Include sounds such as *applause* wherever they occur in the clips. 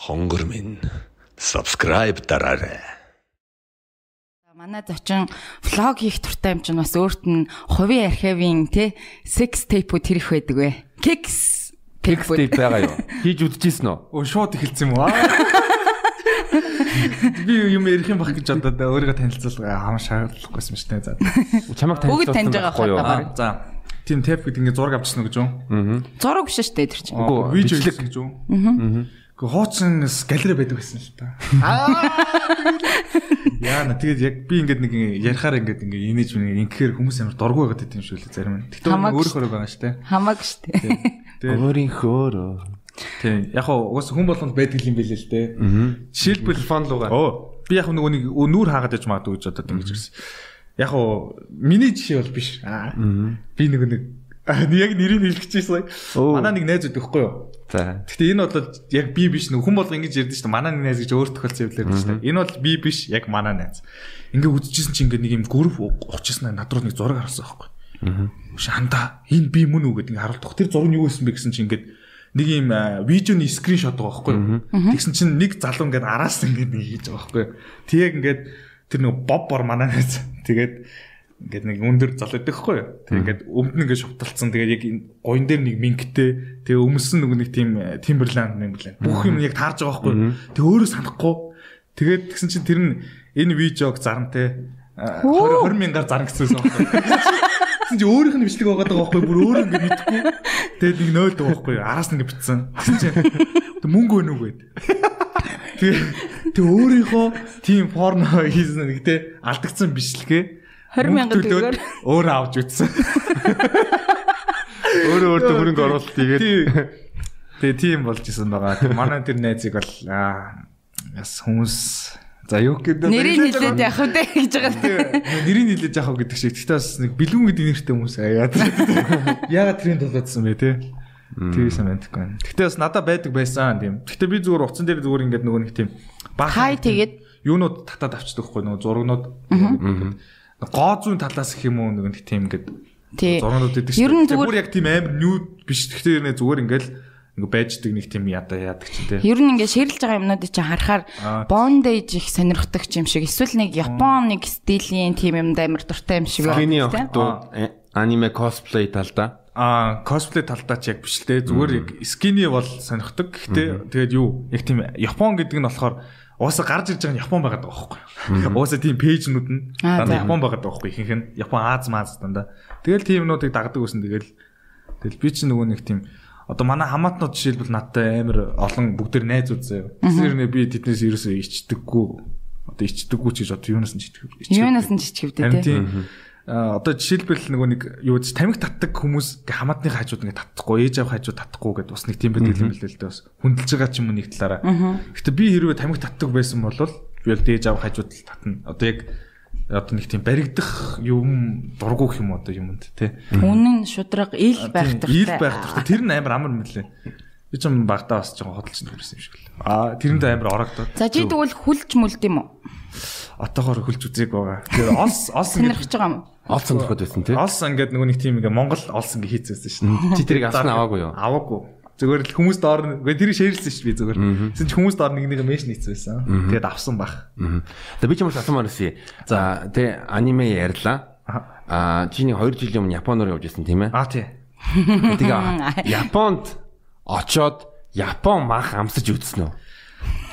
хонгор минь subscribe дараарай. Манай зочин влог хийх туртай юм чинь бас өөрт нь хувийн архивын тий секс тейпүүд хэрэг байдаг вэ? Текст тейпүүд. байгаа юу? *laughs* Хийж үзчихсэн үү? Өө шууд эхэлсэн юм уу? *laughs* Би юм ярих юм баг гэж бодоод өөрийгөө танилцуулга хам шаардлагагүйсэн шүү дээ. За. Чамайг танилцуулсан байхгүй юу? Аа, За. Тийм тэп гэдэг ингээ зураг авчихсан гэж юу? Зураг биш шүү дээ тэр чинь. Үгүй, Видео гэж юу? Аа. Гэхдээ хуучин галерей байдаг гэсэн л та. Яа на тэгээд яг би ингээд нэг ярихаар ингээд ингээ инээж мэн ингээр хүмүүс амар дургу байгаад байт юм шиг л зарим нь. Тэгтээ өөрөөр байгаа шүү дээ. Хамаагүй шүү дээ. Тэгээд Өөрийнхөө. тийм яг хаа уус хүн болгонд байдаг юм билээ л дээ. Жишээлбэл Телефон лугаа. Оо би яг нөгөө нэг нүүр хаагаад яж магадгүй гэж бодоод ингэж ирсэн. Яг уу миний жишээ бол биш. Аа. Би нөгөө нэг *laughs* яг нэрийг. Оо. Манай нэг найз байдаг хгүй юу? За. Гэтэ энэ бол яг би биш нөгөө хүн болго ингэж ярьдэн шүү дээ. Манай нэг найз гэж өөр тохиолдсон явдал ярьдэн шүү дээ. Энэ бол би биш яг манай найз. Ингээ үдчихсэн чинь ингээ нэг юм гүрв очсон над руу нэг зураг харсан байхгүй. Аа. Шанда энэ би мөн үү гэдэг ингээ харуулдаг. Тэр зураг нь юу байсан бэ гэсэн чинь ингээ нэг юм видеоны скриншот байгаа байхгүй. Тэгсэн чинь нэг залуу ингээ араас ингээ нэг хийж байгаа байхгүй. Тэг ингээд тэр нэг боббор манай найз. Тэгээд ингээд нэг өндөр зал байдаг хгүй. Тэг ингээд өмд нь ингээд шовталцсан. Тэгээд яг энэ гоён дээр нэг мингтэй. Тэгээ өмсөн нөгөө нэг тийм Timberland юм блэ. Бүх юм яг таарж байгаа хгүй. Тэг өөрөө санахгүй. Тэгээд тэгсэн чинь тэр нь энэ видеог зарантай 20 20 мянгаар зарна гэсэн байсан байхгүй. Тэгсэн чинь өөрийнх нь бичлэг байгаа байхгүй. Бүр өөрөө ингээд мэдхгүй. Тэгээд нэг нойлд байгаа байхгүй. Араас нь ингээд битсэн. Тэгсэн чинь мөнгө өгнө үү гэд. Тэгээ тэг өөрийнхөө тийм порно *laughs* хийсэн нэг те алдагдсан бичлэгээ 20 мянган төгрөгөөр өөр авч үтсэн. Өөрөө өөртөө хөрөнгө оруулалт хийгээд Тэгээ тийм болж исэн байгаа. Тэг манай тэр найзыг бол аа яс хүмүүс за юу гэдэг нэрийг хэлээд явах үү гэж байгаа. нэрийг нилээж яах вэ гэдэг шиг. Тэгтээ бас нэг бэлгүн гэдэг нэртэй хүмүүс яагаад яагаад тренд болоодсан бэ те? Тэгсэн мэдгүй байна. Тэгтээ бас надад байдаг байсан тийм. Тэгтээ би зүгээр утсан дээр зүгээр ингээд нөгөө нэг тийм баг Хай тэгээд юунууд татаад авчдаг хгүй нөгөө зургнууд. Гоо зүүн талаас их юм уу нэг нэг тийм ингээд тий. зургнууд гэдэг Ер нь зүгээр- бүр яг тийм амар нюд биш. Тэгтээ нэ зүгээр ингээд ингээ байждаг нэг тийм ядаа яадаг ч тийм. Ер нь ингээд ширэлж байгаа юмнуудыг чи харахаар Аа. bondage их сонирхдаг юм шиг эсвэл нэг Япон нэг стилийн тийм юмд амар дуртай юм шиг байна, тий? охтууд э, аниме косплей талдаа. Аа, косплей талдаа ч яг биш л дээ. Зүгээр яг скини бол сонирхдаг. Гэхдээ тэгээд юу? Яг тийм Япон гэдэг нь болохоор Ууса гарч ирж байгаа нь Япон байгаад байгаа байхгүй. Ууса тийм пэйжнүүд нь Аа, дандаа. Япон байгаад байгаа байхгүй. Ихэнх нь Япон Аз Маз дандаа. Тэгэл тийм юмнуудыг дагдаг гэсэн тэгэл тэгэл би чи нөгөө нэг тийм одоо манай хамаатнууд жишээлбэл надтай амар олон бүгдээр найз үзээ. Тэгэхээр нэ би тэднээс ерөөсөө ичдэггүй. Одоо ичдэггүй ч гэж одоо юунаас нь ичдэг. Юунаас нь тийм. А одоо жишээлбэл нөгөө нэг юу гэж тамиг татдаг хүмүүс хамаатны хажууд ингээ татахгүй, ээж аав хажууд татахгүй гэдээ бас нэг тийм байдаг юм билээ л дээ бас. Хүндэлж байгаа ч юм уу нэг талаараа. Гэтэ би хэрвээ тамиг татдаг байсан бол би бол ээж аав хажууд л татна. Одоо яг одоо нэг тийм баригдах юм дургу гэх юм одоо юмд тий. Үнэн шудраг ил байх Тийм, Ил дуртай. байх дуртай. Тэр нь амар амар мөлий. Би ч юм багтаа бас жоохон хөдөлж нэрсэн юм шиг л. Аа тэрэндээ амар орогдоод. За чи тэгвэл хүлж мүлд юм уу? Отоогоор хөлж үзег байгаа. Тэгэхээр олс олс ингэ Сонирхож байгаа юм? Олц сонирхоод байсан тий. Олс ингээд нөгөө нэг тийм ингээ Монгол олс ингээ хийцээсэн шин. Чи тэрийг авсан аваагүй юу? Аваагүй. Зүгээр л хүмүүс доор үгүй тэрийг шеэрлсэн шүү би зүгээр. Тэгсэн чи хүмүүс доор нэг нэг мэш нийцсэн. Тэгээд авсан бах. Мгм. Тэгээ би ч юм уу асуумаар си. За тэ аниме ярьлаа. Аа чиний 2 жилийн өмнө Японоор явж исэн тийм ээ. Аа тий. Тэгээ *laughs* Японд очоод Япон мах амсаж үзсэн үү?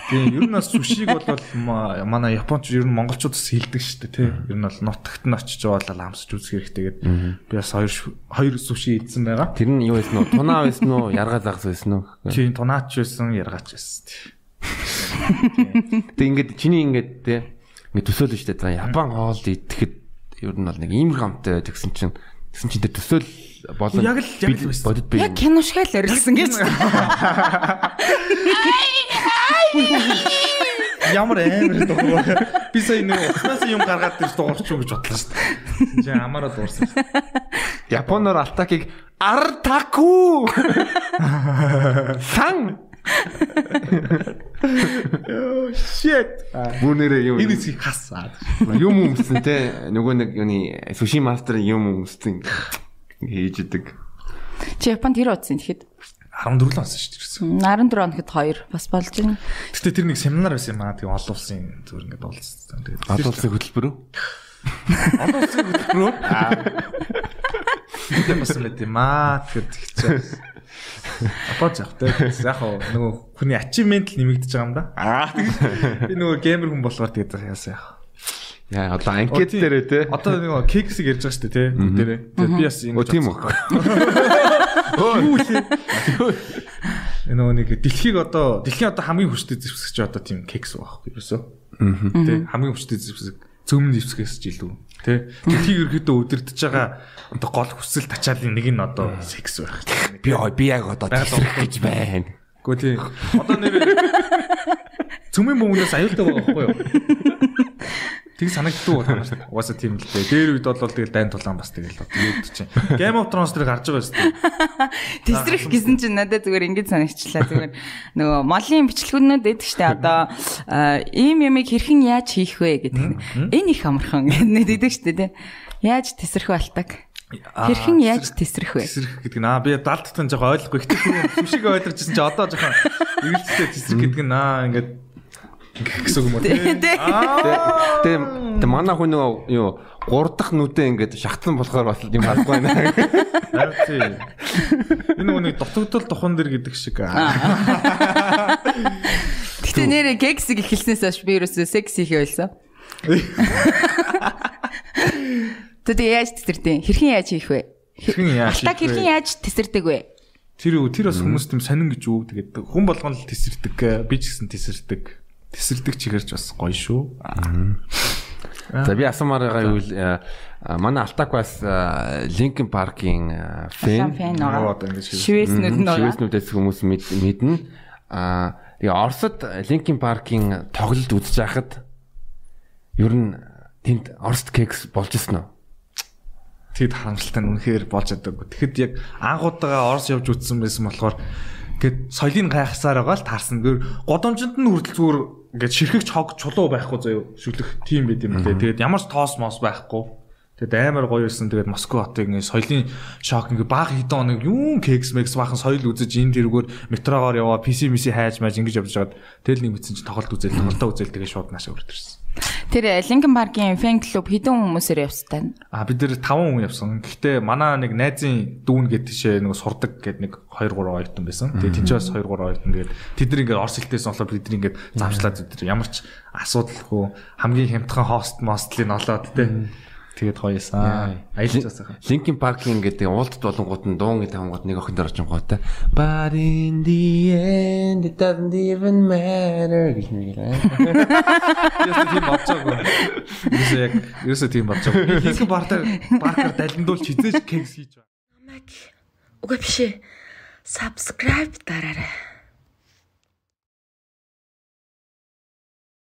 Тийм ер нь бас сүшиг бол ма- манай японч ер нь монголчуудаас хилдэг шүү дээ тий. Ер нь бол нутагт нь очиж байгаа л амсаж үзэх хэрэгтэй гэдэг. Би бас хоёр хоёр сүши идсэн байгаа. Тэр нь юу байсан уу? Тунаа байсан уу? Яргаа загас байсан уу? Тийм тунаач байсан, яргаач байсан. тий. *laughs* Тэг ингээд чиний ингээд те ингээд төсөөлөн штэ. За Япон хоол идэхэд ер нь бол нэг ийм хамтай тэгсэн чинь тэгсэн чинь тэр төсөөл болон Яг л- яг л бодит би. Яг кино шиг л орилсан гэж. Ямар амар дуурай. Би сая нэг уснаас юм гаргаад тэр дуурч юу гэж бодлоо шүү дээ. Чи амаараа дуурсан. Японоор алтакийг артаку сан Shit. бүр нэрээ юм Энэ эсхийг хасаад. юм өмсөн те нөгөө нэг юуны суши мастер юм өмсөн хийж идэг. Чи Японд хэр удсан тэгэхэд? 14 л онсон шүү дээ. 14 хоногт 2 бас болж байна. Гэтэ тэр нэг семинар байсан юм аа. Тэгээ олон улсын зүгээр ингээд уулзсан. Тэгээд Олон улсын хөтөлбөр үү? *laughs* олон улсын хөтөлбөрөөр аа. Тийм бас байт юм аа. Тэгэхээр тэгчихээ. Апаач явах те. Яг нөгөө хүний ачивмент л нэмэгдэж байгаа юм да. Аа би нөгөө геймер хүн болохоор тэгээд яасан яах. Яа одоо анкет дээрээ те. Одоо нөгөө кексиг ярьж байгаа шүү дээ те. Бүгдээрээ. Тэгээд би бас Оо тийм үү. Юу лээ. Нөгөө нэг дэлхийг одоо дэлхийн одоо хамгийн хүчтэй зэвсгч одоо тийм кекс байхгүй ерөөсөө. Тэ хамгийн хүчтэй зэвсэг цөмн зэвсгээс ч илүү. Тэ дэлхийг ерөөдөө өдөрдөж байгаа одоо гол хүсэл тачаалын нэг нь одоо секс байх. Би би яг одоо тасрах гэж байна. Гэхдээ тий. Одоо нэр *laughs* цөмийн бөмбөнөөс аюултай байгаа байхгүй юу? *laughs* Тэг санагддаг байна шүү дээ. Угаасаа тийм л дээ. Дээр үед бол тэгэл дайн тулаан бас тэгэл юу гэдэг чинь. Game of Thrones дээр гарч байгаа шүү дээ. *laughs* Тесрэх гэсэн чинь надад зүгээр ингэж санагчлаа. Зүгээр нөгөө молын бичлэгнүүд эдэг штэ одоо ийм юмыг хэрхэн яаж хийх вэ гэдэг. Энэ их амархан гэдэг штэ тий. Яаж тесрэх балтаг? Хэрхэн яаж тесрэх вэ? Тесрэх гэдэг нь аа би далдтан жоохон ойлгохгүй. Тийм сүшиг ойлгож ирсэн чи одоо жоохон *laughs* эргэлзээ тесрэх гэдэг нь аа ингээд гэсэн юм уу Тий, тий. Аа Тэгээ тэгээ манай хүн нөгөө юу 3 дахь нүдээ ингээд шахтсан болохоор бас юм харахгүй байна. харин тий. Энэ нөгөө нэг дутагдал тухан дэр гэдэг шиг. Гэтэ нэрэ кексиг эхэлснээс хойш би ерөөсөө секс хийхээ болсон. Тэгээ яаж тесэрдээ? Хэрхэн яаж хийх вэ? Хэрхэн яаж вэ? хэрхэн яаж тесэрдэг вэ? Тэр тэр бас хүмүүс тийм сонин гэж үү тэгээд хүн болгоно л тесэрдэг би ч гэсэн тесэрдэг. Тесэрдэг чигэрч бас гоё шүү. За би асуумаар байгаа юу вэ? Манай Алтак бас Linkin Park-ийн Фэн. Шивээснүүд нь байгаа. Шивэснүүдээс хүмүүс мэд- мэднэ. Аа тэгээ Оросд Linkin Park-ийн тоглолт үзэж байхад ер нь тэнд Оросд кекс болж исэн үү? Тэгэд харамсалтай нь үнэхээр болж чадаагүй. Тэгэхэд яг анхудаага Орос явж үтсэн байсан болохоор ингээд соёлын гайхсаар байгаа л таарсан. Гэр годомжинд нь хүртэл зүгээр ингээд ширхэгч хог чулуу байхгүй заяо шүлэх тийм байт юм лээ. Тэгээд ямар ч тоос мос байхгүй. Тэгээд амар гоё байсан. Тэгээд Москва хотыг ингээд соёлын шок ингээд баг хэдэн хоног юун кекс мекс бахан соёл үзэж энэ тэргээр метрогоор яваа PC миси хайж мааж ингэж явж байгаад тэгэл нэг мэдсэн чинь тоглолт үзэл тоглолтоо үзэл тэгээд шууд наашаа үрдэрсэн. Тэр Linkin Park-ийн фэн клуб хэдэн хүмүүсээр явцтай. А бид нэр 5 хүн явсан. Гэхдээ манай нэг найзын дүүн гэдэг тийшээ нэг сурдаг гэдэг нэг 2 3 оюутан байсан. Тэгээ тэнцээс 2 3 оюутан тэгээд тэд нар ингээд орс хэлтээс болохоор бид нар ингээд замшлаад бид нар ямар ч асуудалгүй хамгийн хямдхан хост мостлыг олоод тэ. Тэгээд гоёсан. Аялцаас байгаа. Linkin Park-ийн гэдэг уултд болонгууд нь дуун гэдэг хамгууд нэг охин очсон гоотой. But in the end it doesn't even matter гэж нэг юм. Яасан тийм байгаагүй. Ерөөсөө яг ерөөсөө тийм бодож байгаагүй. Линкен бартаар баркаар далиндуул хизээж кекс хийж байгаа. Намайг үгүй биш. Subscribe дараарай.